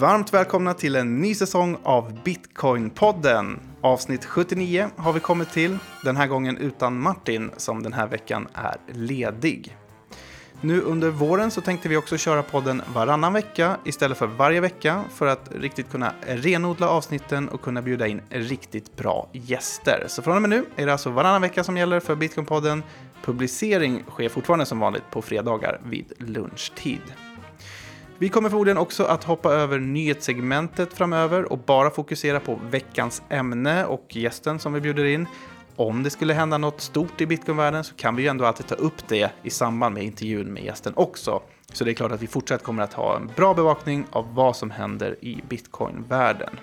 Varmt välkomna till en ny säsong av Bitcoin-podden. Avsnitt 79 har vi kommit till, den här gången utan Martin som den här veckan är ledig. Nu under våren så tänkte vi också köra podden varannan vecka istället för varje vecka för att riktigt kunna renodla avsnitten och kunna bjuda in riktigt bra gäster. Så från och med nu är det alltså varannan vecka som gäller för Bitcoin-podden. Publicering sker fortfarande som vanligt på fredagar vid lunchtid. Vi kommer förmodligen också att hoppa över nyhetssegmentet framöver och bara fokusera på veckans ämne och gästen som vi bjuder in. Om det skulle hända något stort i bitcoinvärlden så kan vi ju ändå alltid ta upp det i samband med intervjun med gästen också. Så det är klart att vi fortsatt kommer att ha en bra bevakning av vad som händer i bitcoinvärlden.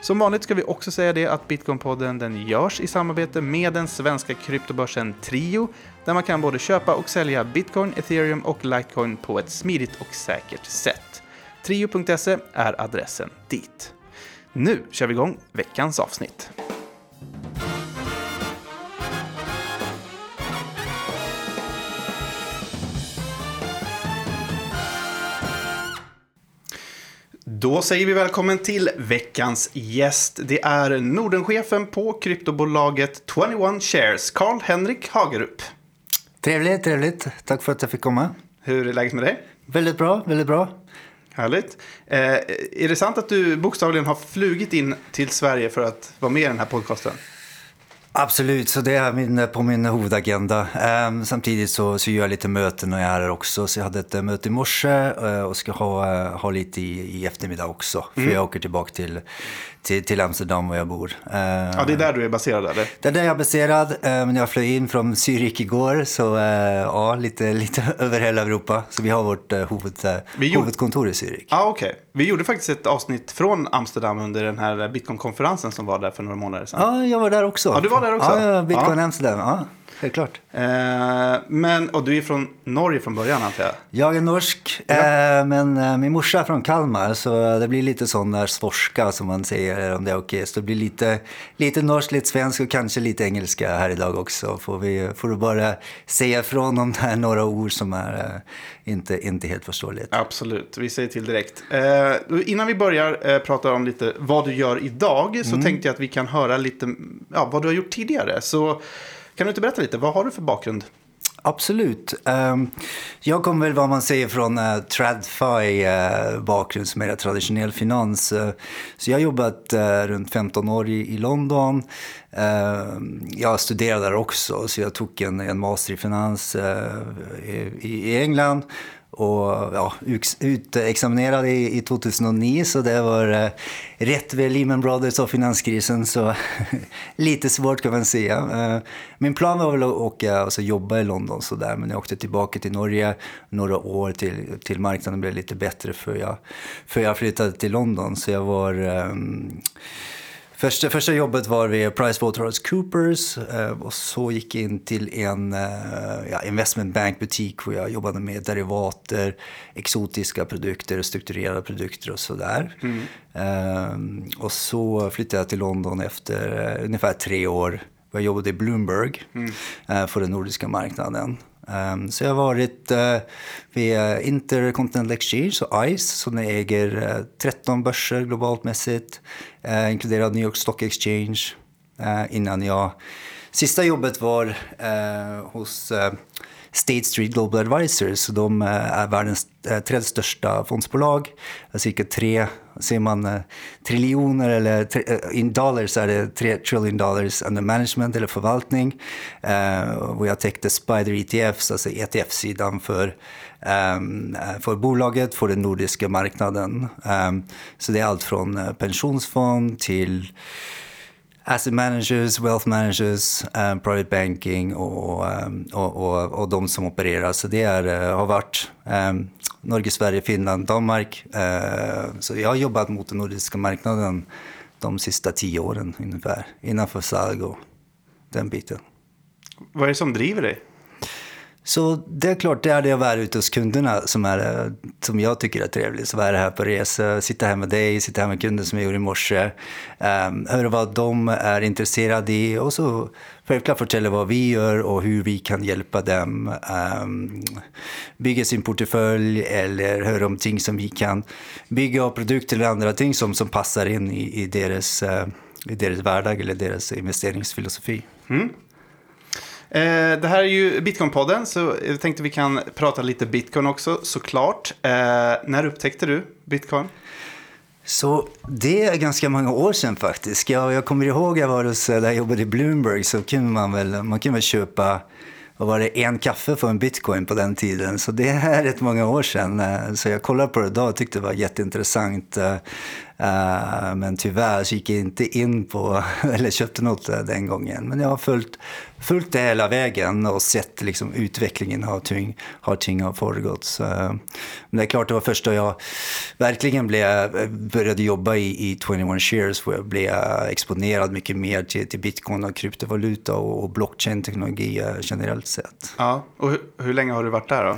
Som vanligt ska vi också säga det att Bitcoinpodden den görs i samarbete med den svenska kryptobörsen Trio där man kan både köpa och sälja bitcoin, ethereum och litecoin på ett smidigt och säkert sätt. Trio.se är adressen dit. Nu kör vi igång veckans avsnitt. Då säger vi välkommen till veckans gäst. Det är Nordenchefen på kryptobolaget 21 Shares, Karl-Henrik Hagerup. Trevligt, trevligt. Tack för att jag fick komma. Hur är läget med dig? Väldigt bra, väldigt bra. Härligt. Eh, är det sant att du bokstavligen har flugit in till Sverige för att vara med i den här podcasten? Absolut, så det är min, på min huvudagenda. Um, samtidigt så, så gör jag lite möten när jag är här också. Så jag hade ett möte i morse uh, och ska ha, uh, ha lite i, i eftermiddag också. För mm. jag åker tillbaka till, till, till Amsterdam, var jag bor. Uh, ja, det är där du är baserad eller? Det är där jag är baserad. Men jag flög in från Zürich igår, så ja, lite, lite över hela Europa. Så vi har vårt huvud, huvudkontor i Zürich. Ah. Okay. Vi gjorde faktiskt ett avsnitt från Amsterdam under den här Bitcoin-konferensen som var där för några månader sedan. Ja, jag var där också. Ja, du var där också? Ja, Bitcoin ja. Amsterdam. Ja helt klart. Eh, men, och du är från Norge från början antar jag? Jag är norsk, ja. eh, men eh, min morsa är från Kalmar så det blir lite sån där svorska som man säger om det är okej. Så det blir lite, lite norsk, lite svensk och kanske lite engelska här idag också. Får, vi, får du bara säga ifrån om det är några ord som är inte, inte helt förståeligt. Absolut, vi säger till direkt. Innan vi börjar prata om lite vad du gör idag så mm. tänkte jag att vi kan höra lite ja, vad du har gjort tidigare. Så kan du inte berätta lite, vad har du för bakgrund? Absolut. Ehm, jag kommer väl vad man säger från eh, TradFi eh, bakgrund som är traditionell finans. Eh, så jag har jobbat runt 15 år i, London. Ehm, jag studerade där också så jag tog en, master i finans i England och ja, utexaminerad i, i 2009 så det var eh, rätt vid Lehman Brothers och finanskrisen så lite svårt kan man säga. Eh, min plan var väl att åka, alltså jobba i London så där men jag åkte tillbaka till Norge några år till, till marknaden blev lite bättre för jag, för jag flyttade till London så jag var eh, Första, första jobbet var vid PricewaterhouseCoopers eh, och så gick jag in till en eh, ja, investment bank-butik hvor jag jobbade med derivater, exotiska produkter, strukturerade produkter och sådär. Mm. Eh, och så flyttade jag till London efter ungefär tre år. Jag jobbade i Bloomberg mm. För den nordiska marknaden. Um, så jag har varit eh, uh, vid Intercontinental Exchange, så ICE, som äger eh, uh, 13 börser globalt mässigt, eh, uh, inkluderat New York Stock Exchange, uh, innan jag... Sista jobbet var hos State Street Global Advisors. De är världens tredje största fondsbolag. Cirka tre, ser man eh, triljoner eller eh, in dollars är det tre trillion dollars under management eller förvaltning. Eh, och jag täckte Spider ETFs, alltså ETF-sidan för ehm, för bolaget, för den nordiska marknaden. Ehm, så det är allt från pensionsfond till asset managers, wealth managers, um, private banking och, ehm, och, och, och, de som opererar. Så det är, har varit um, Norge, Sverige, Finland, Danmark. Eh, så jag har jobbat mot den nordiska marknaden de sista tio åren ungefär, innanför Salgo, och den biten. Vad är det som driver dig? Så det är klart, det är det att vara ute hos kunderna som, är, eh, som jag tycker är trevligt. Så vara här på resa, sitta här med dig, sitta här med kunden som jag gjorde i morse. Um, höra vad de är intresserade i och så självklart fortälla vad vi gör och hur vi kan hjälpa dem um, bygga sin portfölj eller höra om ting som vi kan bygga av produkter eller andra ting som, som passar in i, i, deras, uh, i deras vardag eller deras investeringsfilosofi. Mm. Eh, det här är ju Bitcoin-podden, så jag tänkte vi kan prata lite Bitcoin också, såklart. Eh, när upptäckte du Bitcoin? Så det är ganska många år sedan faktiskt. Jag, jag kommer ihåg jag var hos, där jag jobbade i Bloomberg så kunde man väl, man kunde väl köpa vad var det, en kaffe för en bitcoin på den tiden. Så det är rätt många år sedan. Eh, så jag kollade på det idag och tyckte det var jätteintressant. Eh, Uh, men tyvärr så gick jag inte in på, eller köpte något eh, den gången. Men jag har följt, följt det hela vägen och sett liksom utvecklingen har ting, har ting har föregått. Så, eh, men det är klart, det var först då jag verkligen blev, började jobba i, i 21 shares för jag blev exponerad mycket mer till, till bitcoin och kryptovaluta och, och blockchain-teknologi generellt sett. Ja, och hur, hur länge har du varit där då?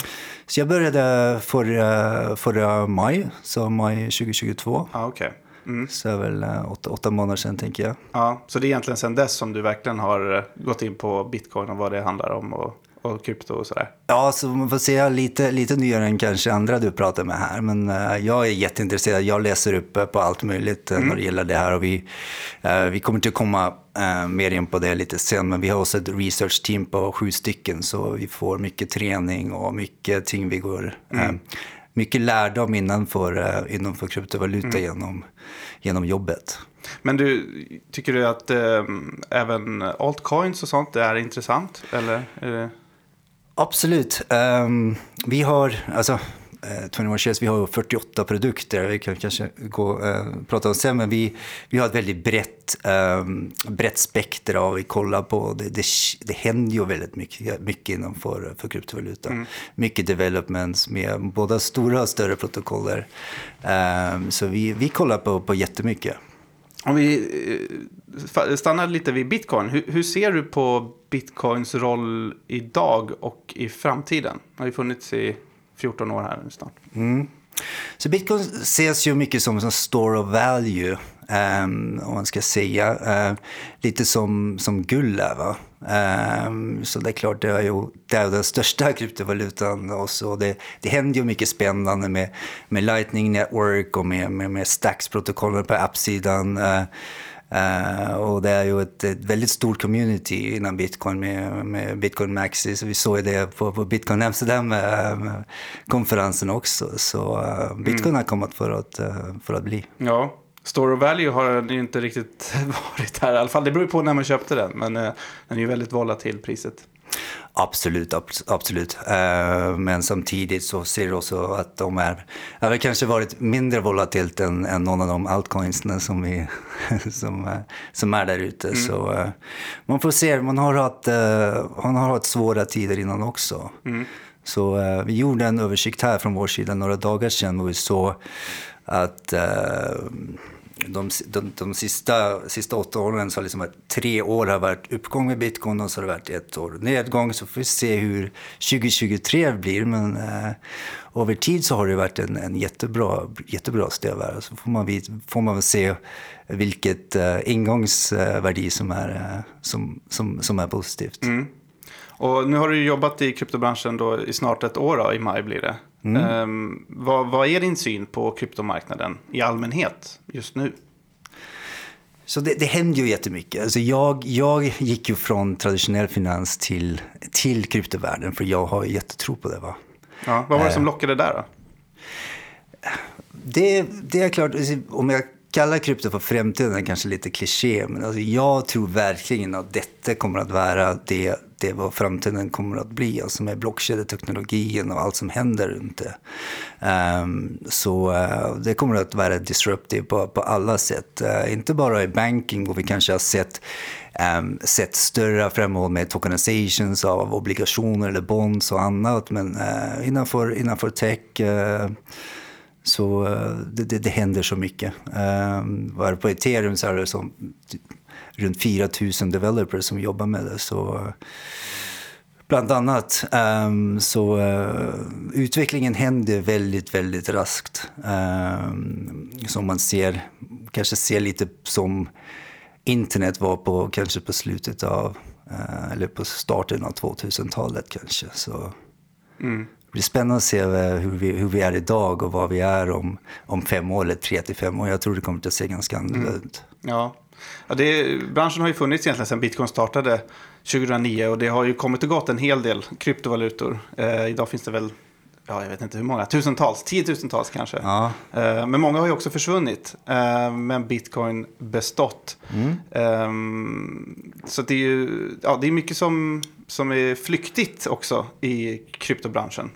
Så jag började förra, förra maj, så maj 2022. Ah, okay. Mm. Så det är väl eh, åtta, åtta månader sedan tänker jag. Ja, så det är egentligen sedan dess som du verkligen har eh, gått in på bitcoin och vad det handlar om och, och krypto och sådär? Ja, så man får se lite, lite nyare än kanske andra du pratar med här. Men uh, jag är jätteintresserad. Jag läser upp på allt möjligt mm. när det gäller det här. Och vi, uh, vi kommer inte komma uh, mer in på det lite sen. Men vi har också ett research team på sju stycken. Så vi får mycket träning och mycket ting vi går... Mm mycket lärdom innanför, innanför kryptovaluta mm. genom, genom jobbet. Men du, tycker du att även altcoins och sånt är intressant? Eller är det... Absolut. Um, vi har, alltså, eh, 21 Shares, vi har 48 produkter. Vi kan kanske gå, eh, prata om sen, men vi, vi har ett väldigt brett, eh, brett spektra av vi kollar på. Det, det, det händer ju väldigt mycket, mycket inom för, för kryptovaluta. Mm. Mycket developments med både stora och större protokoller. Eh, så vi, vi kollar på, på jättemycket. Om vi eh, stannar lite vid bitcoin. Hur, hur, ser du på bitcoins roll idag och i framtiden? Det har ju funnits i 14 år här nu snart. Mm. Så bitcoin ses ju mycket som en store of value, um, om man ska säga. Uh, lite som, som guld är, va? Um, så det är klart, det är ju det är den största kryptovalutan. Och så det, det händer ju mycket spännande med, med Lightning Network och med, med, med Stacks-protokollen på appsidan. Uh, Uh, och det är ju ett, ett, väldigt stort community inom bitcoin med, med Bitcoin Maxi. Så vi såg det på, på Bitcoin Amsterdam-konferensen också. Så uh, bitcoin mm. har kommit för att, för att bli. Ja, Store of Value har ju inte riktigt varit här i alla fall. Det beror ju på när man köpte den, men den är ju väldigt volatil priset. Absolut, absolut. Uh, men samtidigt så ser du också att de är, har kanske varit mindre volatilt än, än någon av de altcoinsna som, vi, som, uh, som är där ute. Mm. Så uh, man får se, man har haft, man har haft svåra tider innan också. Mm. Så vi gjorde en översikt här från vår sida några dagar sedan och vi såg att de, de, de sista, sista åtta åren så har liksom tre år har varit uppgång med bitcoin och så har det varit ett år nedgång. Så får vi se hur 2023 blir. Men eh, över tid så har det varit en, en jättebra, jättebra stövare. Så får man, får man väl se vilket eh, ingångsvärde som är, eh, som, som, som är positivt. Mm. Och nu har du jobbat i kryptobranschen då i snart ett år, då, i maj blir det. Mm. Um, vad, vad, är din syn på kryptomarknaden i allmänhet just nu? Så det, det händer ju jättemycket. Alltså jag, jag gick ju från traditionell finans till, till kryptovärlden för jag har jättetro på det. Va? Ja, vad var det som eh. lockade där då? Det, det är klart, alltså, om jag kallar krypto för framtiden är kanske lite kliché, men alltså jag tror verkligen att detta kommer att vara det det vad framtiden kommer att bli, alltså med blockkedjeteknologin och allt som händer runt det. Um, så uh, det kommer att vara disruptive på, på alla sätt. Uh, inte bara i banking, och vi kanske har sett um, sett större framåt med tokenizations av obligationer eller bonds och annat, men uh, innanför, innanför tech så det, det, det, händer så mycket. Ehm, um, på ethereum så är det som runt 4 000 developers som jobbar med det. Så Bland annat. Um, så uh, utvecklingen händer väldigt, väldigt raskt. Um, som man ser, kanske ser lite som internet var på kanske på slutet av, uh, eller på starten av 2000-talet kanske. Så mm. det blir spännande att se hur vi, hur vi är idag och vad vi är om, om fem år eller tre till fem år. Jag tror det kommer att se ganska annorlunda mm. ut. Ja, Ja, det, branschen har ju funnits egentligen sedan bitcoin startade 2009 och det har ju kommit och gått en hel del kryptovalutor. Eh, idag finns det väl, ja, jag vet inte hur många, tusentals, tiotusentals kanske. Ja. Eh, men många har ju också försvunnit, eh, men bitcoin bestått. Mm. Ehm, så det är ju ja, det är mycket som, som är flyktigt också i kryptobranschen.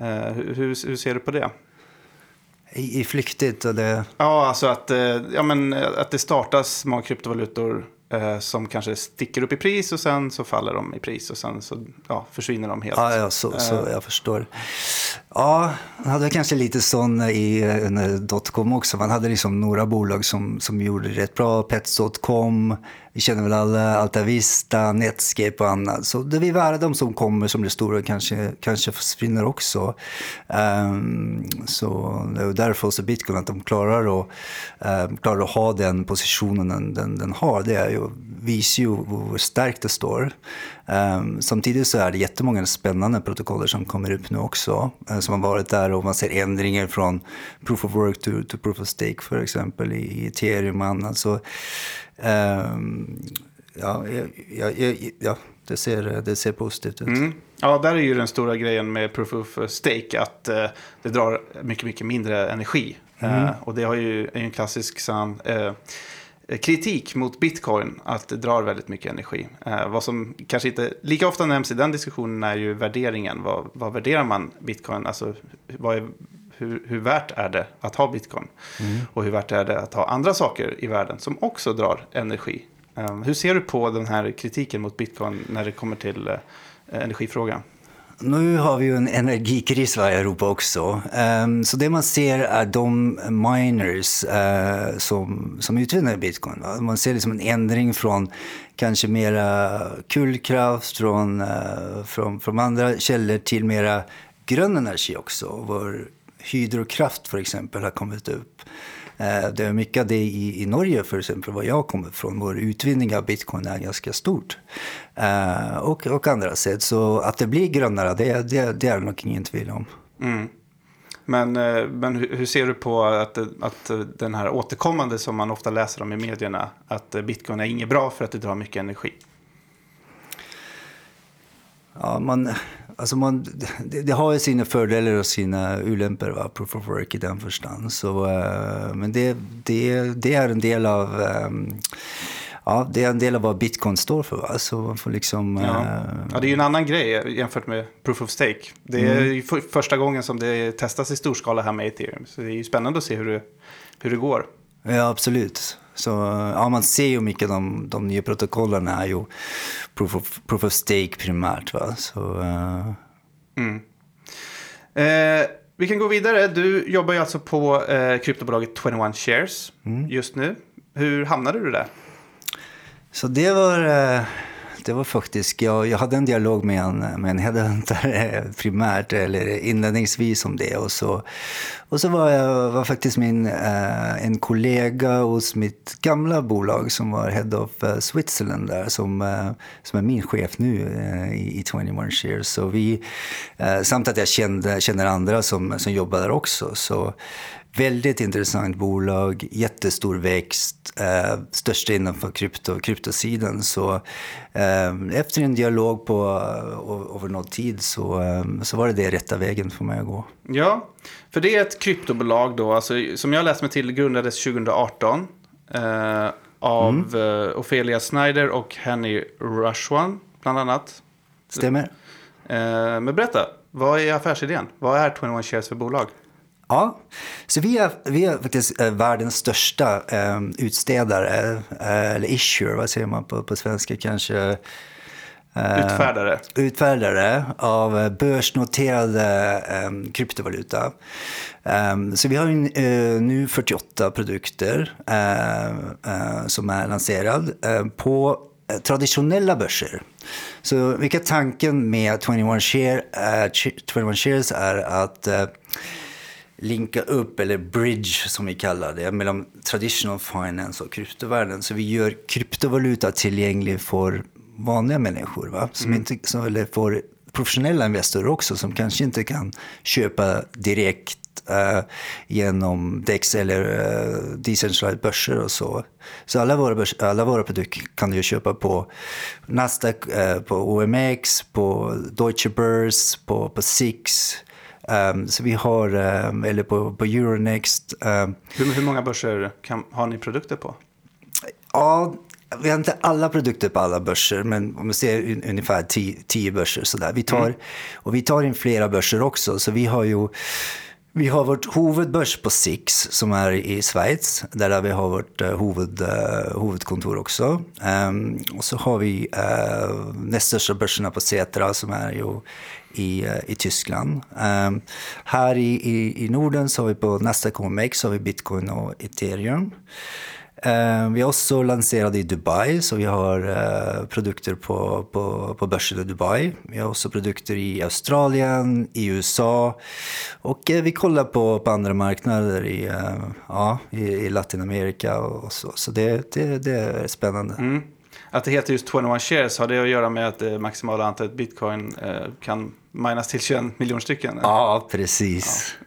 Eh, hur, hur ser du på det? I, i flyktigt och det... Ja, alltså att, eh, ja, men, att det startas många kryptovalutor eh, som kanske sticker upp i pris och sen så faller de i pris och sen så ja, försvinner de helt. Ja, ja så, så eh. jag förstår. Ja, man hade kanske lite sån i dotcom också. Man hade liksom några bolag som, som gjorde rätt bra. Pets.com, vi känner väl alla Altavista, Netscape och annat. Så det är värre de som kommer som blir stora kanske, kanske försvinner också. Um, så det är därför också Bitcoin, att de klarar att, um, klarar att ha den positionen den, den, den har. Det är ju, visar ju hur starkt det står. Um, samtidigt så är det jättemånga spännande protokoller som kommer upp nu också. Uh, som har varit där och man ser ändringar från proof of work to, to proof of stake för exempel i, i ethereum och annat. Så, um, ja, ja, ja, ja, det, ser, det ser positivt ut. Mm. Ja, där är ju den stora grejen med proof of stake att uh, det drar mycket, mycket mindre energi. Mm. Uh, och det har ju, är ju en klassisk sån, kritik mot bitcoin att det drar väldigt mycket energi. Eh, vad som kanske inte lika ofta nämns i den diskussionen är ju värderingen. Vad, vad värderar man bitcoin? Alltså, vad är, hur, hur värt är det att ha bitcoin? Mm. Och hur värt är det att ha andra saker i världen som också drar energi? Eh, hur ser du på den här kritiken mot bitcoin när det kommer till eh, energifrågan? Nu har vi ju en energikris i Europa också. Um, så det man ser är de miners uh, som, som utvinner bitcoin. Va? Man ser liksom en ändring från kanske mera kulkraft, från, uh, från, från andra källor till mera grön energi också. Vår hydrokraft för exempel har kommit upp. Eh, det är mycket av det i, i Norge, för exempel, var jag kommer från. Vår utvinning av bitcoin är ganska stort. Uh, och, och andra sätt. Så att det blir grönare, det, det, det är nog ingen tvivel om. Mm. Men, eh, men hur ser du på att, att den här återkommande som man ofta läser om i medierna, att bitcoin är inget bra för att det drar mycket energi? Ja, man, alltså man, det, det, har ju sina fördelar och sina va? proof of work i den förstånd. Så, uh, men det, det, det är en del av um, ja, det är en del av vad bitcoin står för. Va? Så man får liksom, ja. Uh... ja, det är ju en annan grej jämfört med proof of stake. Det är mm. ju första gången som det testas i storskala här med ethereum. Så det är ju spännande att se hur det, hur det går. Ja, absolut. Så ja, man ser ju mycket de, de nya protokollen är ju proof of, proof of stake primärt. Va? Så, uh... mm. eh, vi kan gå vidare. Du jobbar ju alltså på eh, kryptobolaget 21 Shares mm. just nu. Hur hamnade du där? Så det var... Eh det var faktiskt, jag, jag hade en dialog med en, med en headhunter eh, primärt, eller inledningsvis om det. Och så, och så var, jag, var faktiskt min, eh, en kollega hos mitt gamla bolag som var Head of uh, Switzerland där, som, eh, som är min chef nu eh, i, i 21 Shares. Så vi, samt att jag kände, känner andra som, som jobbar där också. Så Väldigt intressant bolag, jättestor växt, eh, största innanför krypto, kryptosidan. Så eh, efter en dialog på uh, över någon tid så, um, så var det det rätta vägen för mig att gå. Ja, för det är ett kryptobolag då, alltså, som jag läst mig till grundades 2018 eh, av mm. uh, Ophelia Snyder och Henny Rushwan bland annat. Stämmer. Eh, men berätta, vad är affärsidén? Vad är 21 Shares för bolag? Ja, så vi är, vi är faktiskt eh, världens största eh, utstädare, eh, eller issuer, vad säger man på, på svenska kanske? Eh, utfärdare. Utfärdare av eh, börsnoterade eh, kryptovaluta. Um, så vi har uh, nu 48 produkter uh, uh, som är lanserade. på eh, traditionella börser. Så vilka tanken med 21, share, uh, 21 Shares är att uh, linka upp, eller bridge som vi kallar det, mellan traditional finance och kryptovärlden. Så vi gör kryptovaluta tillgänglig för vanliga människor, va? Som mm. inte, som, eller för professionella investerare också som kanske inte kan köpa direkt uh, genom DEX eller uh, decentralized börser och så. Så alla våra, börs, alla våra produkter kan du köpa på Nasdaq, uh, på OMX, på Deutsche Börse, på, på SIX. Um, så vi har, um, eller på, på Euronext. Um, hur, hur många börser kan, har ni produkter på? Ja, vi har inte alla produkter på alla börser, men om vi ser ungefär tio, tio börser. Sådär. Vi tar, mm. Och vi tar in flera börser också, så vi har ju vi har vårt huvudbörs på Six som är i Schweiz, där vi har vårt eh, huvud, eh, huvudkontor också. Um, och så har vi uh, näst största börserna på Cetra som är ju i, uh, i Tyskland. Um, här i, i, i Norden så har vi på Nasdaq OMX har vi bitcoin och ethereum. Eh, vi är också lanserade i Dubai, så vi har eh, produkter på, på, på börsen i Dubai. Vi har också produkter i Australien, i USA och eh, vi kollar på, på andra marknader i, ja, i, i Latinamerika och så. Så det, det, det är spännande. Mm. Att det heter just 21 shares, har det att göra med att det maximala antalet bitcoin kan minas till 21 miljoner stycken? Ja, precis. Ja.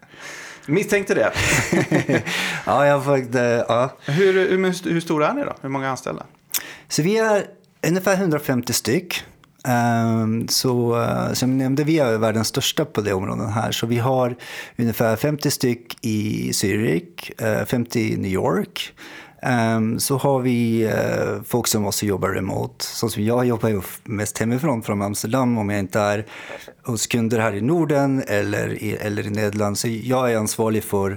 Misstänkte det. ja, jag faktiskt, ja. Hur, hur, hur stora är ni då? Hur många anställda? Så vi är ungefär 150 styck. Um, så uh, som jag nämnde, vi är världens största på det området här. Så vi har ungefär 50 styck i Zürich, uh, 50 i New York. Um, så har vi uh, folk som också jobbar remote. Så som jag jobbar mest hemifrån, från Amsterdam, om jag inte är hos kunder här i Norden eller i, eller i Nederländerna. Så jag är ansvarig för,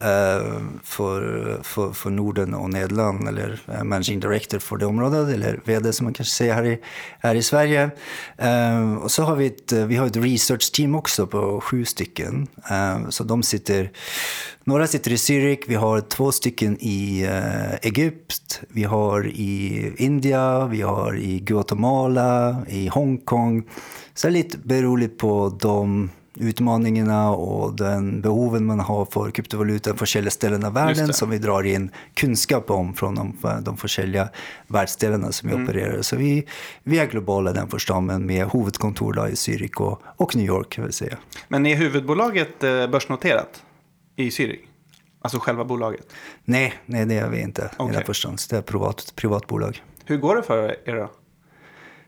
eh, för, för, för Norden och Nederländerna, eller eh, managing director för det området, eller vd som man kanske säger här i, här i Sverige. Eh, och så har vi ett, eh, vi har ett research team också på sju stycken. Eh, så de sitter, några sitter i Zürich, vi har två stycken i Egypt, vi har i Indien, vi har i Guatemala, i Hongkong. Så lite beroende på de utmaningarna och den behoven man har för kryptovaluta på olika ställen av världen som vi drar in kunskap om från de, de olika världsdelarna som vi mm. opererar. Så vi, vi är globala den första men med huvudkontor i Zürich och, och New York. Vill säga. Men är huvudbolaget eh, börsnoterat i Zürich? Alltså själva bolaget? Nej, nej det är vi inte. Okay. Det är ett privat, privatbolag. Hur går det för er då?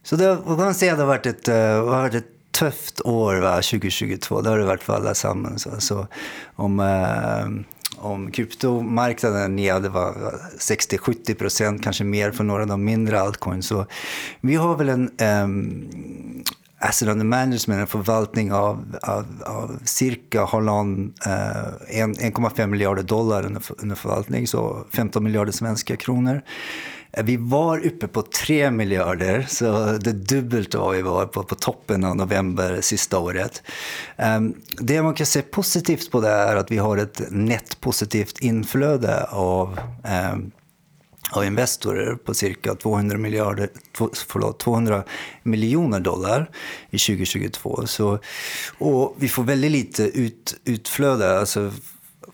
Så det, kan man säga att det har varit ett, uh, varit ett tufft år, va, 2022. Det har det varit för alla sammans. Alltså, om, uh, om kryptomarknaden ner, det var 60-70 procent, kanske mer för några av de mindre altcoins. Så vi har väl en um, asset under management, en förvaltning av, av, av cirka uh, eh, 1,5 miljarder dollar under, under förvaltning, så 15 miljarder svenska kronor. Eh, vi var uppe på 3 miljarder, så det dubbelt vad vi var på, på toppen av november sista året. Ehm, det man kan se positivt på det är att vi har ett net positivt inflöde av ehm, av investorer på cirka 200, miljarder, förlåt, 200 miljoner dollar i 2022. Så, och vi får väldigt lite ut, utflöde, alltså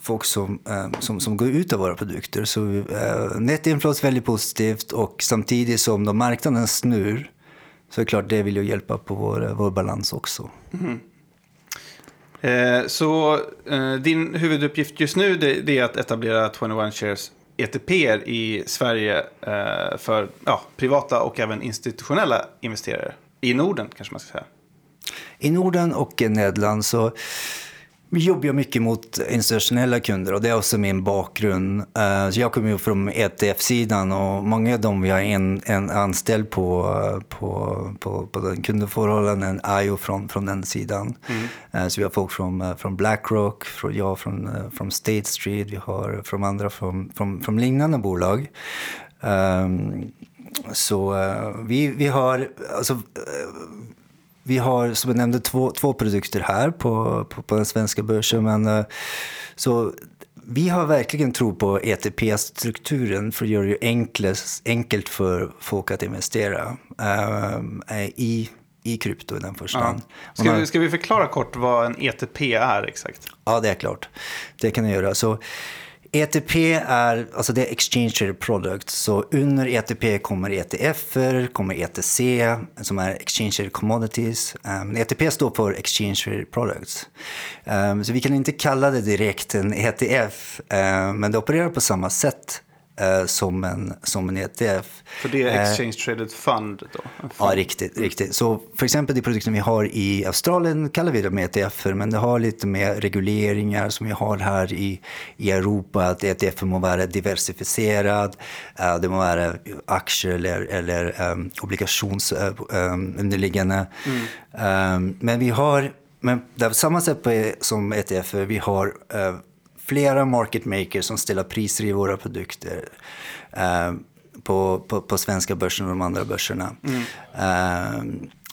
folk som, eh, som, som går ut av våra produkter. Så eh, är väldigt positivt och samtidigt som de marknaden snur så är det klart det vill ju hjälpa på vår, vår balans också. Mm. Eh, så eh, din huvuduppgift just nu det, det, är att etablera 21 Shares ETP i Sverige eh, för ja, privata och även institutionella investerare. I Norden kanske man ska säga. I Norden och i Nederländerna så vi jobbar mycket mot institutionella kunder och det är också min bakgrund. Uh, så jag kommer ju från ETF-sidan och många av dem vi har en, en anställd på, på, på, på den kundförhållanden är ju från, från den sidan. Mm. Uh, så vi har folk från, uh, från Blackrock, från, jag från, från State Street, vi har från andra från, från, från liknande bolag. Um, så vi, vi har, alltså, vi har som jag nämnde två, två produkter här på, på, på den svenska börsen. Men, eh, så vi har verkligen tro på ETP-strukturen för att göra det enklast, enkelt för folk att investera uh, i, i krypto i den första Ja. hand. Ska, vi, ska vi förklara kort vad en ETP är exakt? Ja, det är klart. Det kan jag göra. Så ETP är, alltså det är Exchange Traded Product. Så under ETP kommer ETFer, kommer ETC som är Exchange Traded Commodities. Ehm, um, ETP står för Exchange Traded Products. Um, så vi kan inte kalla det direkt en ETF, um, ehm, men det opererar på samma sätt uh, som, en, som en ETF. För det är Eh, Exchange Traded Fund då? Ja, riktigt, riktigt. Så för exempel de produkter vi har i Australien kallar vi dem ETFer, men det har lite mer regleringar som vi har här i, i Europa, att ETF må vara diversifierad, eh, det må vara aktier eller, eller um, obligationsunderliggande. Um, men vi har, men det är på samma sätt på, som ETFer, vi har eh, flera market makers som ställer priser i våra produkter. Eh, på, på, på svenska börsen och de andra börserna. Eh,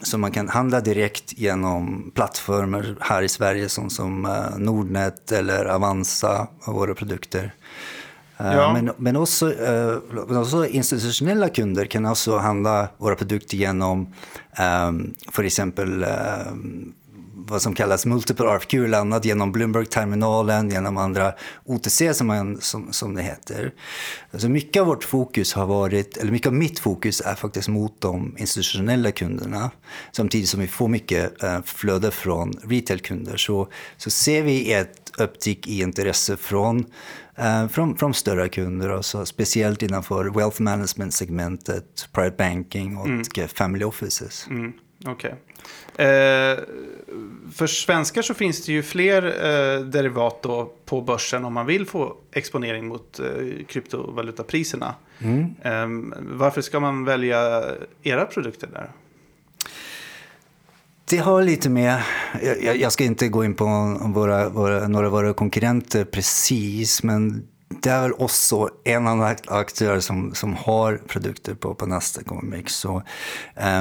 så man kan handla direkt genom plattformar här i Sverige som, som eh, Nordnet eller Avanza och våra produkter. Eh, Ja. men, men, också, eh, men också institutionella kunder kan också handla våra produkter genom eh, för exempel eh, vad som kallas multiple RFQ, landat genom Bloomberg-terminalen, genom andra OTC som, man, som, som det heter. Alltså mycket av vårt fokus har varit, eller mycket av mitt fokus är faktiskt mot de institutionella kunderna. Samtidigt som vi får mycket eh, flöde från retailkunder så, så ser vi ett upptick i intresse från eh, från, från större kunder, alltså speciellt innanför wealth management-segmentet, private banking och eh, family offices. Mm, Okej. Eh, för svenskar så finns det ju fler eh, derivat på börsen om man vill få exponering mot eh, kryptovalutapriserna. Eh, varför ska man välja era produkter där? Det har lite med, jag, jag ska inte gå in på våra, våra, några av våra konkurrenter precis, men det är väl också en annan aktör som, som har produkter på, på Nasdaq OMX. Så,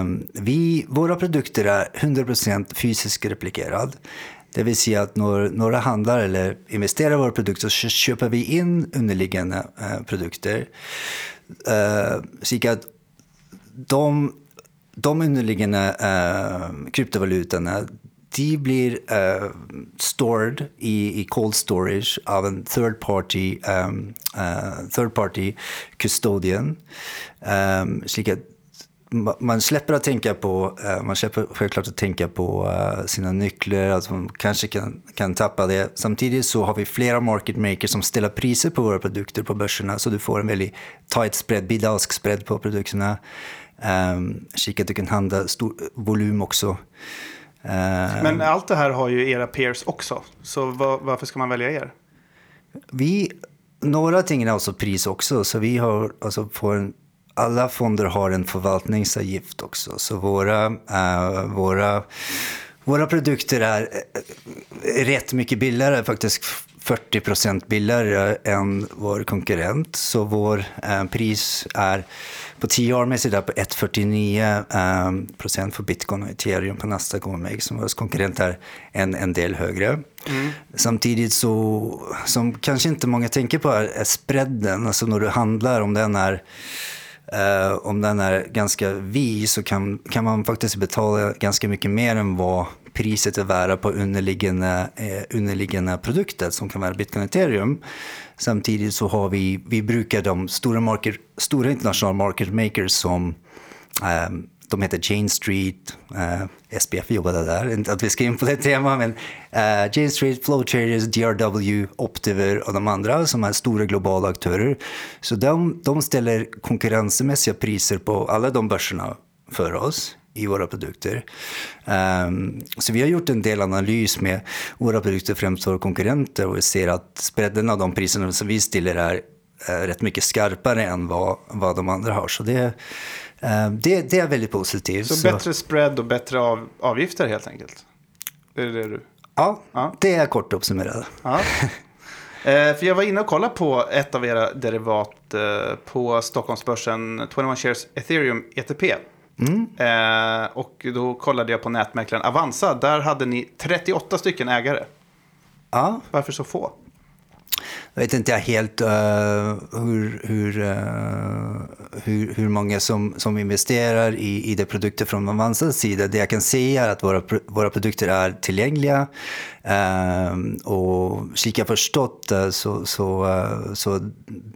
um, vi, våra produkter är 100% fysiskt replikerad. Det vill säga att när några handlar eller investerar i våra produkter så köper vi in underliggande eh, produkter. Uh, så att de de underliggande uh, kryptovalutorna de blir uh, stored i, i cold storage av en third party, um, uh, third party custodian. Um, man släpper att tänka på, eh, man släpper självklart att tänka på sina nycklar, att man kanske kan, kan tappa det. Samtidigt så har vi flera market makers som ställer priser på våra produkter på börserna, så du får en väldigt tight spread, bidalsk spread på produkterna. Ehm, um, kika att du kan handla stor volym också. Ehm, Men allt det här har ju era peers också. Så va- varför ska man välja er? Vi, några ting är alltså pris också, så vi har alltså får en, alla fonder har en förvaltningsavgift också. Så våra, eh, våra, våra produkter är eh, rätt mycket billigare, faktiskt 40 procent billigare än vår konkurrent. Så vår eh, pris är på 10 år mässigt är på 1,49 eh, procent för bitcoin och ethereum på Nasdaq OMX. Som vår konkurrent är en, en del högre. Samtidigt så, som kanske inte många tänker på är, är spreaden. Alltså när du handlar, om den är Eh, om den är ganska vid så kan, kan man faktiskt betala ganska mycket mer än vad priset är värda på underliggande, eh, underliggande produkter som kan vara bitcoin och ethereum. Samtidigt så har vi, vi brukar de stora, market, stora internationella market makers som um, de heter Jane Street, eh, uh, SPF jobbade där, inte att vi ska in på det temat, men uh, Jane Street, Flow Traders, DRW, Optiver och de andra som är stora globala aktörer. Så de, de ställer konkurrensmässiga priser på alla de börserna för oss i våra produkter. Ehm, så vi har gjort en del analys med våra produkter, främst våra konkurrenter, och vi ser att spreaden av de priserna som vi ställer är eh, rätt mycket skarpare än vad, vad de andra har. Så det, eh, det, det är väldigt positivt. Så, bättre spread och bättre av, avgifter helt enkelt? Är det det du... Ja, Ja. det är kort uppsummerat. Ja. Eh, för jag var inne och kollade på ett av era derivat eh, på Stockholmsbörsen 21 Shares Ethereum ETP. Eh, och då kollade jag på nätmäklaren Avanza. Där hade ni 38 stycken ägare. Ja, Varför så få? Jag vet inte helt uh, hur, hur, uh, hur, hur många som, som investerar i, i de produkter från Avanzas sida. Det jag kan säga är att våra, våra produkter är tillgängliga. Uh, och så jag förstått så, så, så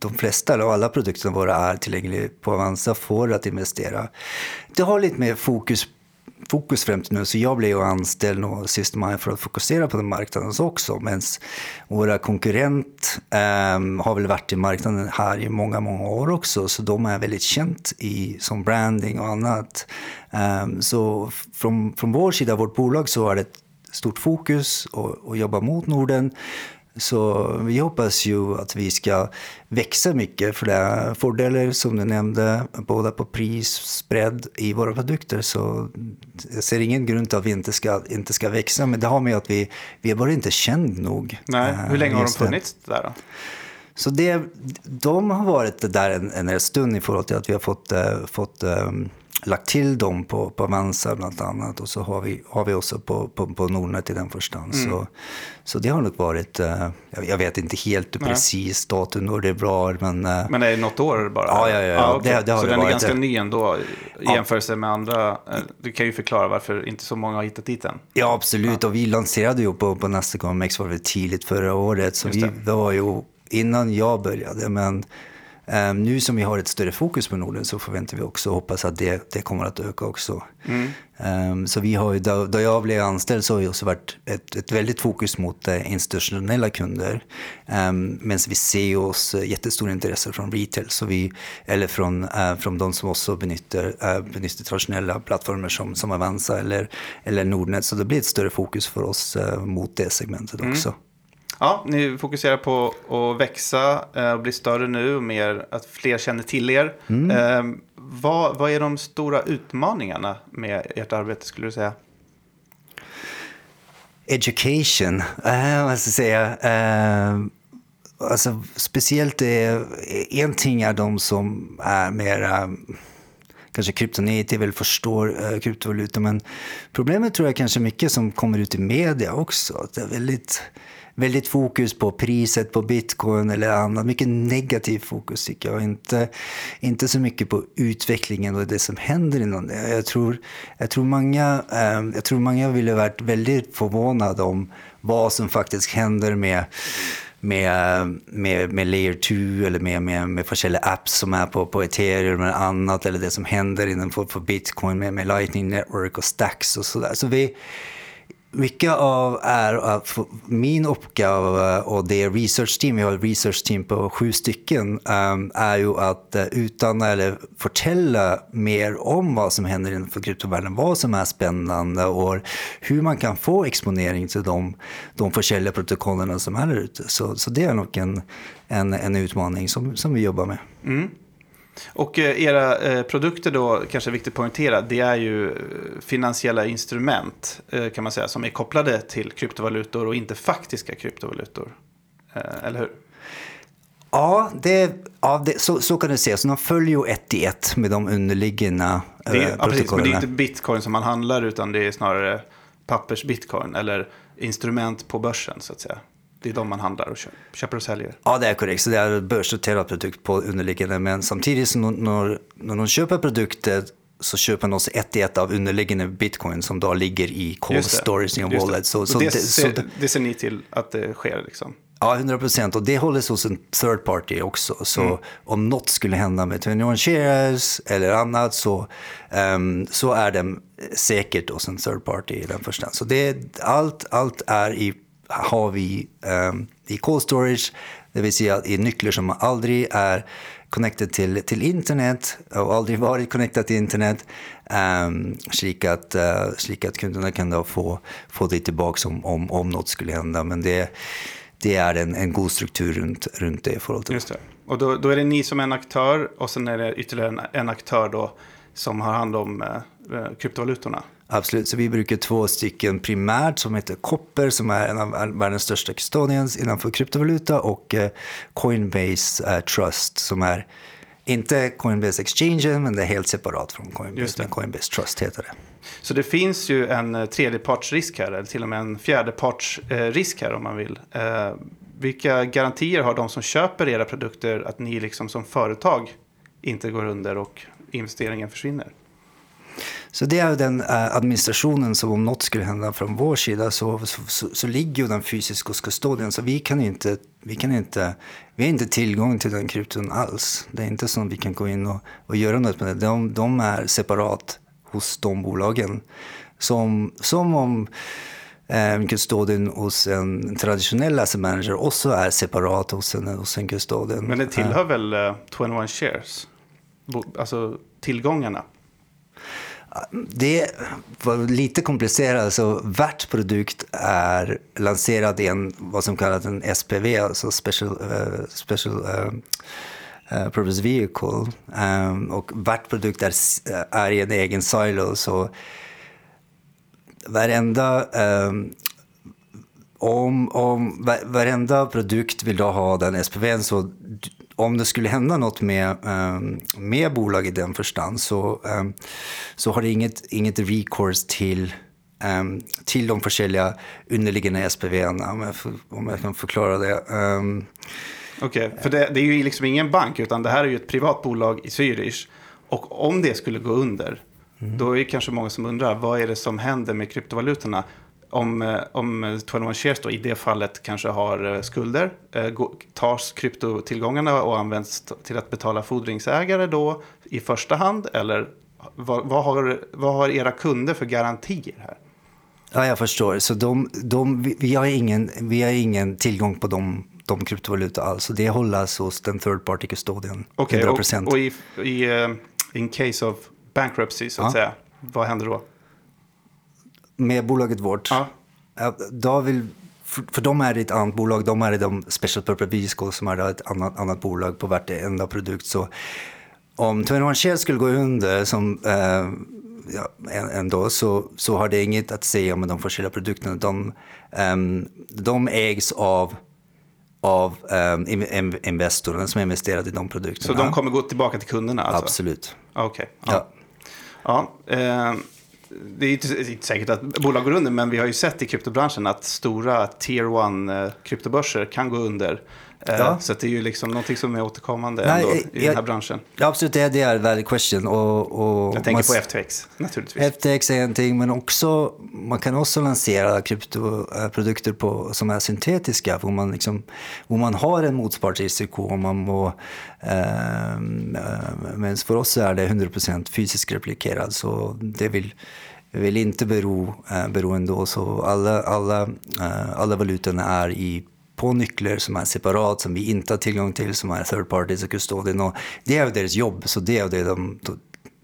de flesta, eller alla produkter våra är tillgängliga på Avanza för att investera. Det har lite mer fokus fokus främst nu. Så jag blev ju anställd av System för att fokusera på den marknaden också. Medan våra konkurrent um, har väl varit i marknaden här i många, många år också. Så de är väldigt känt i, som branding och annat. Um, så från, från vår sida, vårt bolag, så är det ett stort fokus att jobba mot Norden. Så vi hoppas ju att vi ska växa mycket för det är fördelar som du nämnde, både på pris, spread i våra produkter. Så jag ser ingen grund till att vi inte ska, inte ska växa, men det har med att vi, vi är bara inte känd nog. Nej, hur länge har de funnits där då? Så det, de har varit där en, en stund i förhållande till att vi har fått, uh, fått um, lagt till dem på, på Avanza bland annat. Och så har vi, har vi också på, på, på Nordnet i den första. Mm. Så, så det har nog varit, uh, jag vet inte helt Nej. precis datum och det är bra. Men, uh, men är det något år bara? Ja, ja, ja. Ah, okay. det, det har så det den varit. är ganska ny ändå i jämförelse ja. med andra. Uh, du kan ju förklara varför inte så många har hittat dit än. Ja, absolut. Ja. Och vi lanserade ju på, på nästa GameX var det tidigt förra året. Så vi var ju innan jag började. Men nu som vi har ett större fokus på Norden så förväntar vi också och hoppas att det, det kommer att öka också. Mm. Um, så vi har då, då, jag blev anställd så har det också varit ett, ett väldigt fokus mot uh, institutionella kunder. Um, men vi ser oss uh, jättestora intresse från retail, så vi, eller från, uh, från de som också benyttar, uh, benyttar traditionella plattformar som, som Avanza eller, eller Nordnet. Så det blir ett större fokus för oss uh, mot det segmentet mm. Ja, ni fokuserar på att växa och eh, bli större nu och mer att fler känner till er. Mm. Eh, vad, vad är de stora utmaningarna med ert arbete skulle du säga? Education, uh, vad ska jag säga. Uh, alltså, speciellt är, en ting är de som är mer uh, kanske kryptonative eller förstår uh, kryptovalutor. Men problemet tror jag kanske mycket som kommer ut i media också. Det är väldigt väldigt fokus på priset på bitcoin eller annat. Mycket negativ fokus tycker jag. Inte, inte så mycket på utvecklingen och det som händer inom det. Jag tror, jag tror många, eh, jag tror många ville varit väldigt förvånade om vad som faktiskt händer med med, med, med layer 2 eller med, med, med olika apps som är på, på ethereum eller annat eller det som händer inom för, för bitcoin med, med lightning network och stacks och sådär. Så vi, mycket av är eh, att min uppgave eh, och det research team, vi har ett research team på sju stycken, ehm, är ju att eh, utan eller fortälla mer om vad som händer inom kryptovärlden, vad som är spännande och hur man kan få exponering till de, de olika protokollen som är där ute. Så, så det är nog en, en, en utmaning som, som vi jobbar med. Mm. Och eh, era eh, produkter då, kanske är viktigt att poängtera, det är ju eh, finansiella instrument kan man säga som är kopplade till kryptovalutor och inte faktiska kryptovalutor. Eller hur? Ja, det, ja det, så, så kan du säga. Så de följer ju ett i ett med de underliggande det, eh, ja, precis, men det är inte bitcoin som man handlar utan det är snarare pappers-bitcoin eller instrument på börsen så att säga. Det är de man handlar och köper, och säljer. Ja, det är korrekt. Så det är börsnoterad produkt på underliggande. Men samtidigt som när, när de köper produkter så köper de också ett i ett av underliggande bitcoin som då ligger i cold storage i en wallet. Så, så, det, det, ser, så det, ser ni till att det sker liksom? Ja, 100 procent. Och det hålls hos en third party också. Så mm. om något skulle hända med 21 shares eller annat så, um, så är den säkert hos en third party i den första. Så det, allt, allt är i har vi ehm, i cold storage, det vill säga i nycklar som aldrig är connected till, till internet och aldrig varit connected till internet. Um, slik, att, uh, slik att kunderna kan då få, få det tillbaka om, om, om något skulle hända. Men det, det är en, en god struktur runt, runt det förhållandet. Just det. Och då, då är det ni som en aktör och sen är det ytterligare en, en aktör då som har hand om eh, eh kryptovalutorna. Absolut, så vi brukar två stycken primärt som heter Copper som är en av världens största custodians innanför kryptovaluta och eh, Coinbase eh, Trust som är inte Coinbase Exchange men det är helt separat från Coinbase. Men Coinbase Trust heter det. Så det finns ju en eh, tredjepartsrisk här, eller till och med en fjärdepartsrisk här om man vill. vilka garantier har de som köper era produkter att ni liksom som företag inte går under och investeringen försvinner? Så det är den eh, administrationen som om något skulle hända från vår sida så, så, så, ligger ju den fysiska hos kustodien. Så vi kan inte, vi kan inte, vi har inte tillgång till den krypton alls. Det är inte så att vi kan gå in och, och göra något med det. De, de är separat hos de bolagen. Som, som om eh, kustodien hos en traditionell asset manager också är separat hos en, hos en kustodien. Men det tillhör väl eh, 21 shares? Bo, alltså tillgångarna? Det var lite komplicerat. Alltså, vart produkt är lanserad i en, vad som kallas en SPV, alltså Special, uh, special uh, Purpose Vehicle. Um, och vart produkt är, är i en egen silo. Så varenda, um, om, om varenda produkt vill då ha den SPVn så om det skulle hända något med, ehm, med bolag i den förstand så, ehm, så har det inget, inget recourse till, ehm, till de försäljliga underliggande SPV-erna, om, om jag kan förklara det. Okej, okay, för det, det, är ju liksom ingen bank, utan det här är ju ett privat bolag i Zürich. Och om det skulle gå under, mm. då är det kanske många som undrar, vad är det som händer med kryptovalutorna? Om, eh, om 21 Shares då, i det fallet kanske har eh, skulder, eh, tas kryptotillgångarna och används till att betala fordringsägare då i första hand? Eller vad, vad, har, vad har era kunder för garantier här? Ja, jag förstår. Så de, de, vi, har ingen, vi har ingen tillgång på de, de kryptovalutor alls. Det hålls hos den third party custodian. Okej, okay, och, och, i, i in case of bankruptcy så att ja. säga, vad händer då? Med bolaget vårt. Ja. Då vill, för, för de är ett annat bolag, de är de Special Purpose Vehicle som är ett annat, annat bolag på vartenda produkt. Så om 21 Shell skulle gå under som eh, ja, ändå så, så har det inget att säga om de försäljda produkterna. De, um, de ägs av av um, investerarna som investerat i de produkterna. Så de kommer gå tillbaka till kunderna? Alltså? Absolut. Okej. Okay. Ja. ja. ja eh, det är inte, inte säkert att bolag går under, men vi har ju sett i kryptobranschen att stora tier one eh, kryptobörser kan gå under. Eh, ja. Så det är ju liksom någonting som är återkommande Nej, ändå i jag, den här branschen. Ja, absolut, det är, det är valid question. Och, och jag tänker man, på FTX naturligtvis. FTX är en ting, men också, man kan också lansera kryptoprodukter eh, på, som är syntetiska, hvor man, liksom, hvor man har en motpartsrisiko. Och man må, ehm, eh, men för oss är det 100% fysiskt replikerad, så det vill vill inte bero, eh, bero ändå. Så alla, alla, eh, alla valutorna är i på nycklar som är separat, som vi inte har tillgång till, som är third parties och custodian. Och det är deras jobb, så det är det de,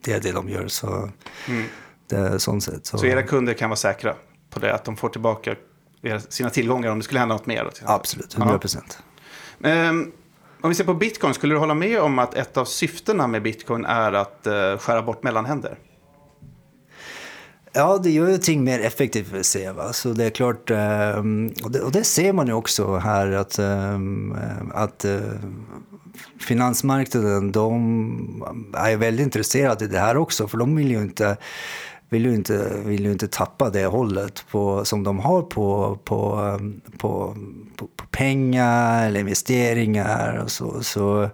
det är det de gör. Så, mm är sånt sätt, så. så era kunder kan vara säkra på det, att de får tillbaka sina tillgångar om det skulle hända något mer? Absolut, 100 procent. Ja. Um, om vi ser på bitcoin, skulle du hålla med om att ett av syftena med bitcoin är att uh, skära bort mellanhänder? Ja, det gör ju ting mer effektivt för sig. Va? Så det är klart, ehm, och det, och det ser man ju också här att, ehm, att eh, finansmarknaden de är väldigt intresserade i det här också. För de vill ju inte vill ju inte, vill ju inte tappa det hållet på, som de har på, på, ehm, på, på, på pengar eller investeringar. Och så. så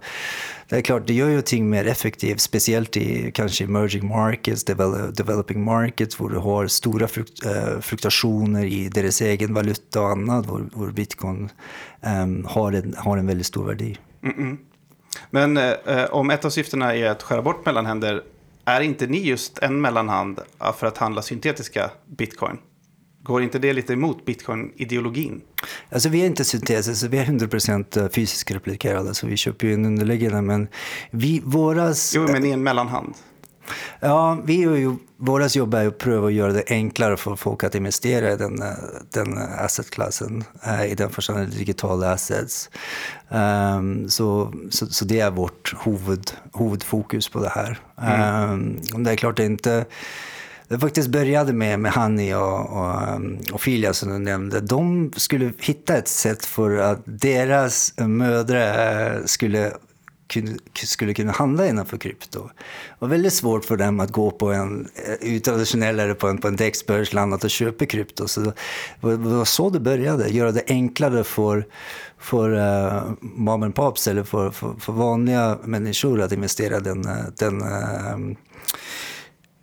det är klart, det gör ju ting mer effektivt, speciellt i kanske emerging markets, developing markets, där du har stora frukt, äh, fluktuationer i deras egen valuta och annat, där bitcoin ähm, har, en, har en väldigt stor värde. Mm -mm. Men äh, om ett av syftena är att skära bort mellanhänder, är inte ni just en mellanhand för att handla syntetiska bitcoin? Går inte det lite emot bitcoin-ideologin? Alltså vi är inte synteser, vi är 100% eh, fysiskt replikerade, så vi köper ju en underliggande. Men vi, våras... Jo, men i en mellanhand. Ja, vi är ju, våras jobb är att pröva att göra det enklare för folk att investera i den, eh, den assetklassen, eh, i den förstående digitala assets. Um, så, så, så, det är vårt huvud, huvudfokus på det här. Mm. Um, det är klart det är inte det faktiskt började med, med Hanni och, och, um, och Filia som du nämnde. De skulle hitta ett sätt för att deras mödrar skulle skulle kunna handla innanför krypto. Det var väldigt svårt för dem att gå på en eh, traditionell eller på en, på en dexbörs landat och köpa krypto. Så det var så det började, göra det enklare för, för uh, mom and pops eller för, för, för vanliga människor att investera den, eh, den uh,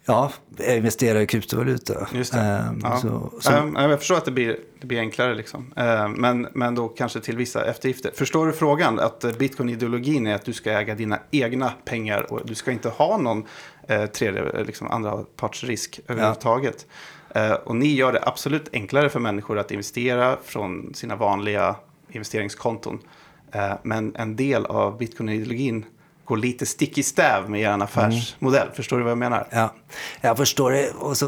Ja, investera i kryptovaluta. Just. Um, ja. så, så... Um, jag förstår att det blir, det blir enklare, liksom. Um, men, men då kanske till vissa eftergifter. Förstår du frågan? Att bitcoin-ideologin är att du ska äga dina egna pengar och du ska inte ha någon uh, tredje, liksom, andra partsrisk överhuvudtaget. Ja. Uh, och ni gör det absolut enklare för människor att investera från sina vanliga investeringskonton. Uh, men en del av bitcoin-ideologin går lite stick i stäv med er affärsmodell. Mm. Förstår du vad jag menar? Ja, jag förstår det. Och så,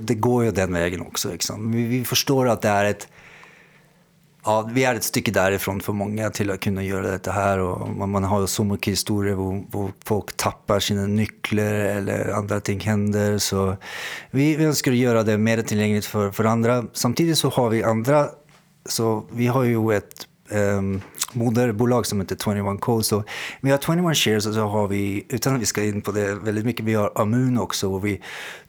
det går ju den vägen också. Liksom. Vi, vi, förstår att det är ett... Ja, vi är ett stycke därifrån för många till att kunna göra det här. Och man, man har ju så mycket historier hvor, folk tappar sina nycklar eller andra ting händer. Så vi, vi önskar göra det mer tillgängligt för, för andra. Samtidigt så har vi andra... Så vi har ju ett um, moderbolag som heter 21 Co. Så vi har 21 shares och så har vi, utan att vi ska in på det väldigt mycket, vi har Amun också och vi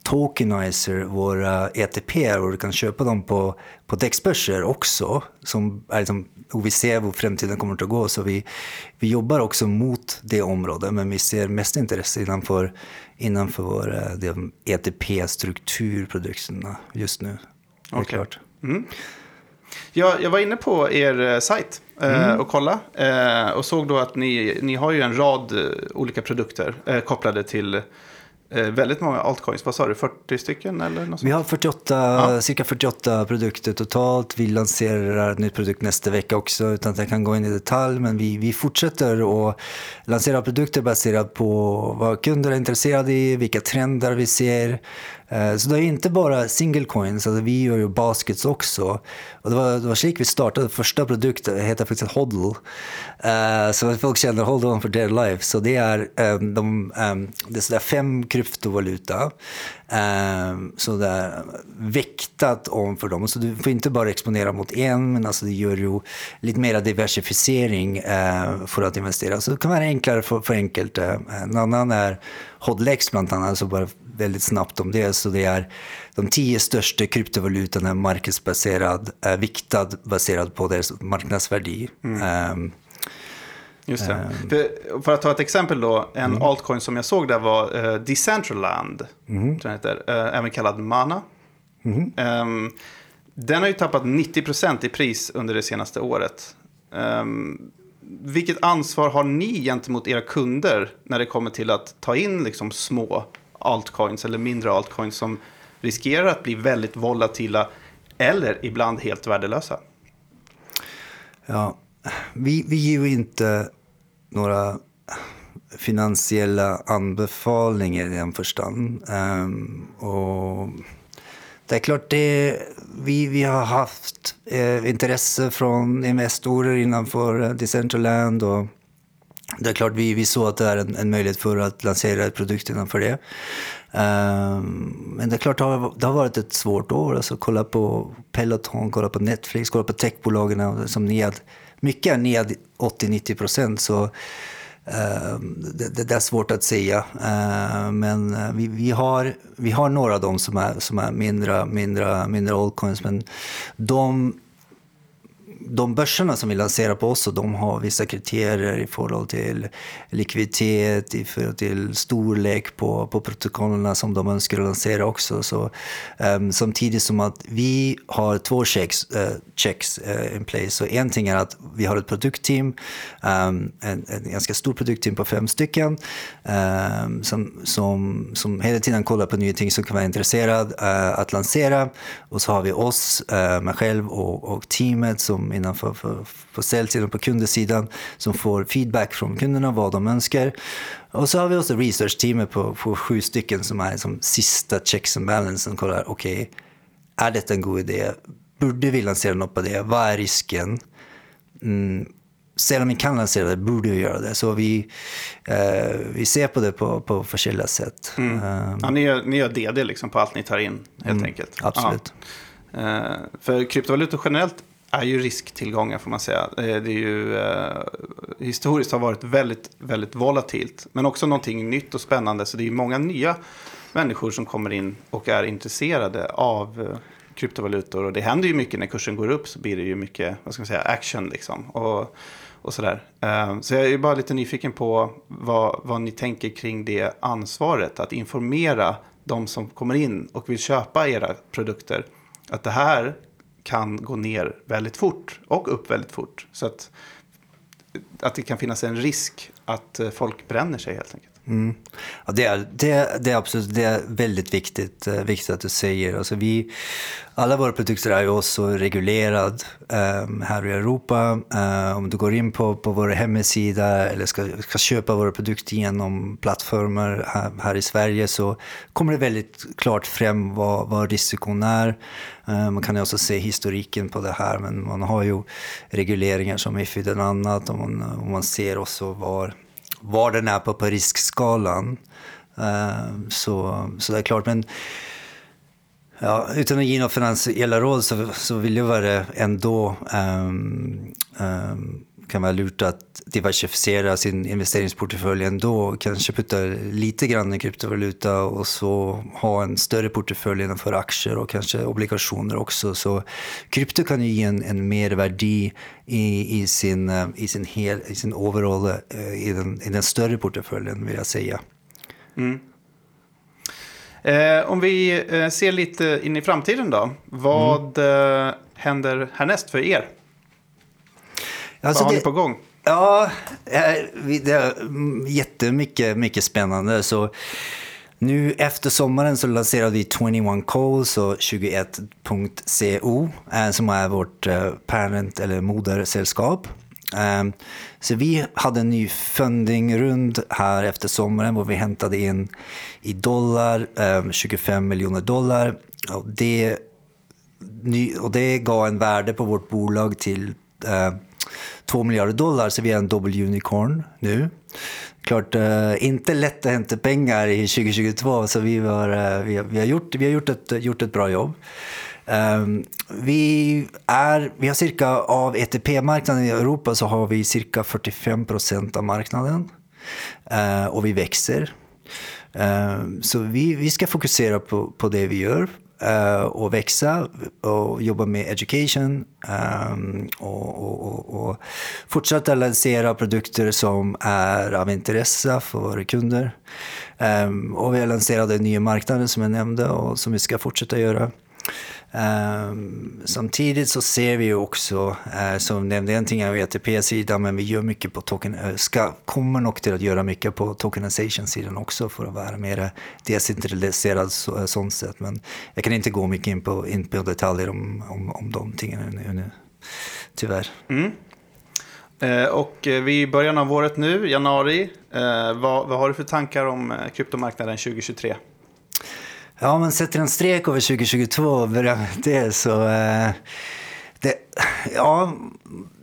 tokenizer våra ETP och du kan köpa dem på, på däcksbörser också. Som är liksom, och vi ser hur framtiden kommer att gå så vi, vi jobbar också mot det området men vi ser mest intresse innanför, innanför våra ETP-strukturprodukterna just nu. Okay. Mm. Jag, jag var inne på er eh, sajt eh, mm. och kolla eh, och såg då att ni, ni har ju en rad olika produkter kopplade till väldigt många altcoins. Vad sa du, 40 stycken? Eller något Vi har 48, ja. cirka 48 produkter totalt. Vi lanserar ett nytt produkt nästa vecka också utan att jag kan gå in i detalj. Men vi, vi fortsätter att lansera produkter baserat på vad kunder är intresserade i, vilka trender vi ser. Eh, så det är inte bara single coins, alltså vi gör ju baskets också. Och det var, det var så vi startade första produkten, heter faktiskt Hodl. Uh, så folk känner Hold on for dear life. Så det är, um, de, um, det är sådär fem kryptovaluta. Um, så det är viktat om för dem. Så du får inte bara exponera mot en, men alltså det gör ju lite mer diversifiering uh, för att investera. Så det kan vara enklare för, för enkelt. Uh, en annan är Hodlex bland annat, så bara väldigt snabbt om det. Så det är de tio största kryptovalutorna marknadsbaserad, eh, viktad baserad på deras marknadsvärde. Mm. Um, Just det. Um, för, för, att ta ett exempel då, en mm. altcoin som jag såg där var uh, Decentraland, mm. tror heter, uh, även kallad Mana. Um, den har ju tappat 90% i pris under det senaste året. Um, vilket ansvar har ni gentemot era kunder när det kommer till att ta in liksom små altcoins eller mindre altcoins som riskerar att bli väldigt volatila eller ibland helt värdelösa? Ja, vi, vi ger ju inte några finansiella anbefallningar i den förstånd. Um, ehm, och det är klart, det, vi, vi har haft eh, intresse från investorer innanför eh, Decentraland och det är klart, vi, vi såg att det är en, en möjlighet för att lansera ett produkt innanför det. Um, men det är klart, det har, det har varit ett svårt år. Alltså, kolla på Peloton, kolla på Netflix, kolla på techbolagen eh, som ned, mycket är ned 80-90 procent. Så uh, det, det, är svårt att säga. Ehm, men eh, vi, vi, har, vi har några av dem som är, som är mindre, mindre, mindre altcoins, men de de börserna som vi lanserar på oss, de har vissa kriterier i förhållande till likviditet, i förhållande till storlek på, på protokollen som de önskar lansera också. Så, um, samtidigt som att vi har två checks, uh, checks uh, in place. Så en ting är att vi har ett produktteam, um, en, en ganska stor produktteam på fem stycken, um, som, som, som hela tiden kollar på nya ting som kan vara intresserad uh, att lansera. Och så har vi oss, uh, mig själv och, och teamet som innanför för, på säljsidan, på kundsidan som får feedback från kunderna vad de önskar. Och så har vi också research-teamet på, på sju stycken som är som sista checks and balance som kollar, okej, okay, är detta en god idé? Borde vi lansera något på det? Vad är risken? Mm, Sällan vi kan lansera det, borde vi göra det. Så vi, eh, vi ser på det på, på olika sätt. Mm. Um, ja, ni, gör, ni gör DD liksom på allt ni tar in, helt mm, enkelt. Absolut. Ja. Uh, för kryptovalutor generellt är ju risktillgångar får man säga. Eh, det är ju eh, historiskt har varit väldigt, väldigt volatilt. Men också någonting nytt och spännande. Så det är ju många nya människor som kommer in och är intresserade av eh, kryptovalutor. Och det händer ju mycket när kursen går upp så blir det ju mycket, vad ska man säga, action liksom. Och, och sådär. Eh, så jag är bara lite nyfiken på vad, vad ni tänker kring det ansvaret. Att informera de som kommer in och vill köpa era produkter. Att det här kan gå ner väldigt fort och upp väldigt fort. Så att, att det kan finnas en risk att eh, folk bränner sig helt enkelt. Mm. Ja, det, är, det, det, är absolut det är väldigt viktigt, eh, viktigt att du säger. Alltså vi, alla våra produkter är ju också reglerade eh, här i Europa. Eh, om du går in på, på vår hemsida eller ska, ska köpa våra produkter genom plattformar här, här, i Sverige så kommer det väldigt klart fram vad, vad risken är. Eh, man kan ju också se historiken på det här men man har ju regleringar som Mifid och annat och man, och man ser också var var den är på, på riskskalan. Uh, eh, så, så det är klart, men ja, utan att ge några finansiella råd så, så vill jag vara ändå um, um, kan vara lurt att diversifiera sin investeringsportfölj ändå. Kanske putta lite grann i kryptovaluta och så ha en större portfölj innanför aktier och kanske obligationer också. Så krypto kan ju ge en, en mervärde i, i, sin, i, sin hel, i sin overall, eh, i den, i den större portföljen vill jag säga. Mm. Eh, om vi eh, ser lite in i framtiden då. Vad mm. händer härnäst för er? Alltså Vad har det, ni på gång? Ja, det är jättemycket mycket spännande. Så nu efter sommaren så lanserade vi 21 Calls och 21.co eh, som är vårt eh, parent eller modersällskap. Så vi hade en ny fundingrund här efter sommaren där vi hämtade in i dollar 25 ehm, miljoner dollar. Och det, och det gav en värde på vårt bolag till eh, 2 miljarder dollar, så vi är en double unicorn nu. Klart, eh, inte lätt att hämta pengar i 2022, så vi, var, eh, vi, har, vi, har, gjort, vi har gjort, ett, gjort ett bra jobb. Um, vi, är, vi har cirka, av ETP-marknaden i Europa så har vi cirka 45 procent av marknaden. Uh, och vi växer. Uh, så vi, vi ska fokusera på, på det vi gör uh, och växa och jobba med education um, och, och, och, och, fortsätta lansera produkter som är av intresse för våra kunder. Um, och vi har lanserat den nya marknaden som jag nämnde och som vi ska fortsätta göra. Um, samtidigt så ser vi också, uh, som nämnde en ting av ETP-sidan, men vi gör mycket på token, uh, ska, kommer nog till att göra mycket på tokenization-sidan också för att vara mer decentraliserad så, uh, sånt sätt. Men jag kan inte gå mycket in på, in på detaljer om, om, om de tingen nu, nu tyvärr. Mm. Och vi är i början av året nu, januari. Vad, vad har du för tankar om kryptomarknaden 2023? Ja, men sätter en strek över 2022 och börjar med det så... Eh, det, ja,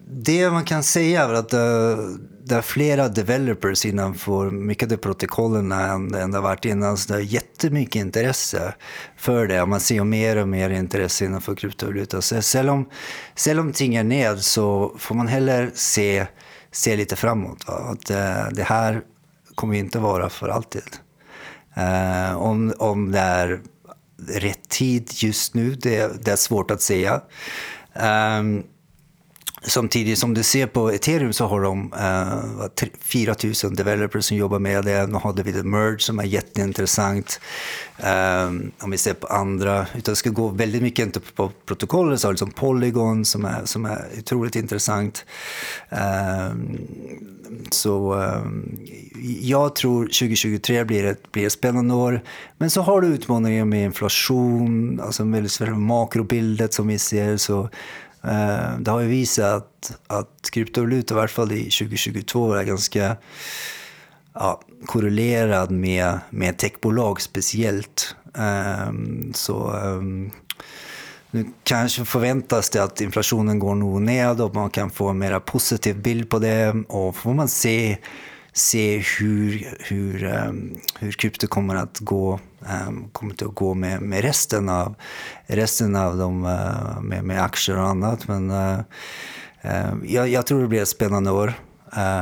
det man kan säga är att det, det är flera developers innanför mycket av protokollen än det har varit innan. Så det är jättemycket intresse för det. Man ser mer och mer intresse innanför kryptovaluta. Så även om, om ting är ned så får man heller se, se lite framåt. Va? Att det, det här kommer inte vara för alltid. Eh, om, om det är rätt tid just nu, det, det är svårt att säga. Um, Samtidigt som du ser på ethereum så har de uh, eh, 4 000 developers som jobbar med det. Nu hade vi The Merge som är jätteintressant. Um, om vi ser på andra, utan det ska gå väldigt mycket inte på protokollet, så har liksom Polygon som är, som är otroligt intressant. Um, så um, jag tror 2023 blir ett, blir ett spännande år. Men så har du utmaningar med inflation, alltså med makrobildet som vi ser. Så Eh, det har ju visat att kryptovaluta, i varje fall i 2022, är ganska ja, korrelerad med, med techbolag speciellt. Ehm, så ehm, nu kanske förväntas det att inflationen går nog ned och man kan få en mer positiv bild på det och får man se, se hur, hur, ehm, hur krypto kommer att gå Um, kommer inte att gå med, med resten av, resten av dem uh, med, med aktier och annat. Men uh, uh, jag, jag, tror det blir ett spännande år.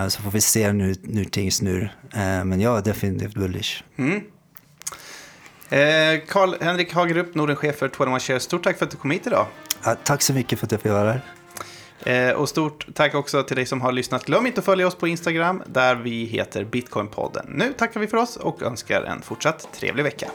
så får vi se nu, nu ting snur. men jag är definitivt bullish. Mm. Karl-Henrik Hagerup, Nordenchef för 21 Shares. Stort tack för att du kom hit idag. tack så mycket för att jag fick vara här. Eh, och stort tack också till dig som har lyssnat. Glöm inte att följa oss på Instagram där vi heter Bitcoinpodden. Nu tackar vi för oss och önskar en fortsatt trevlig vecka.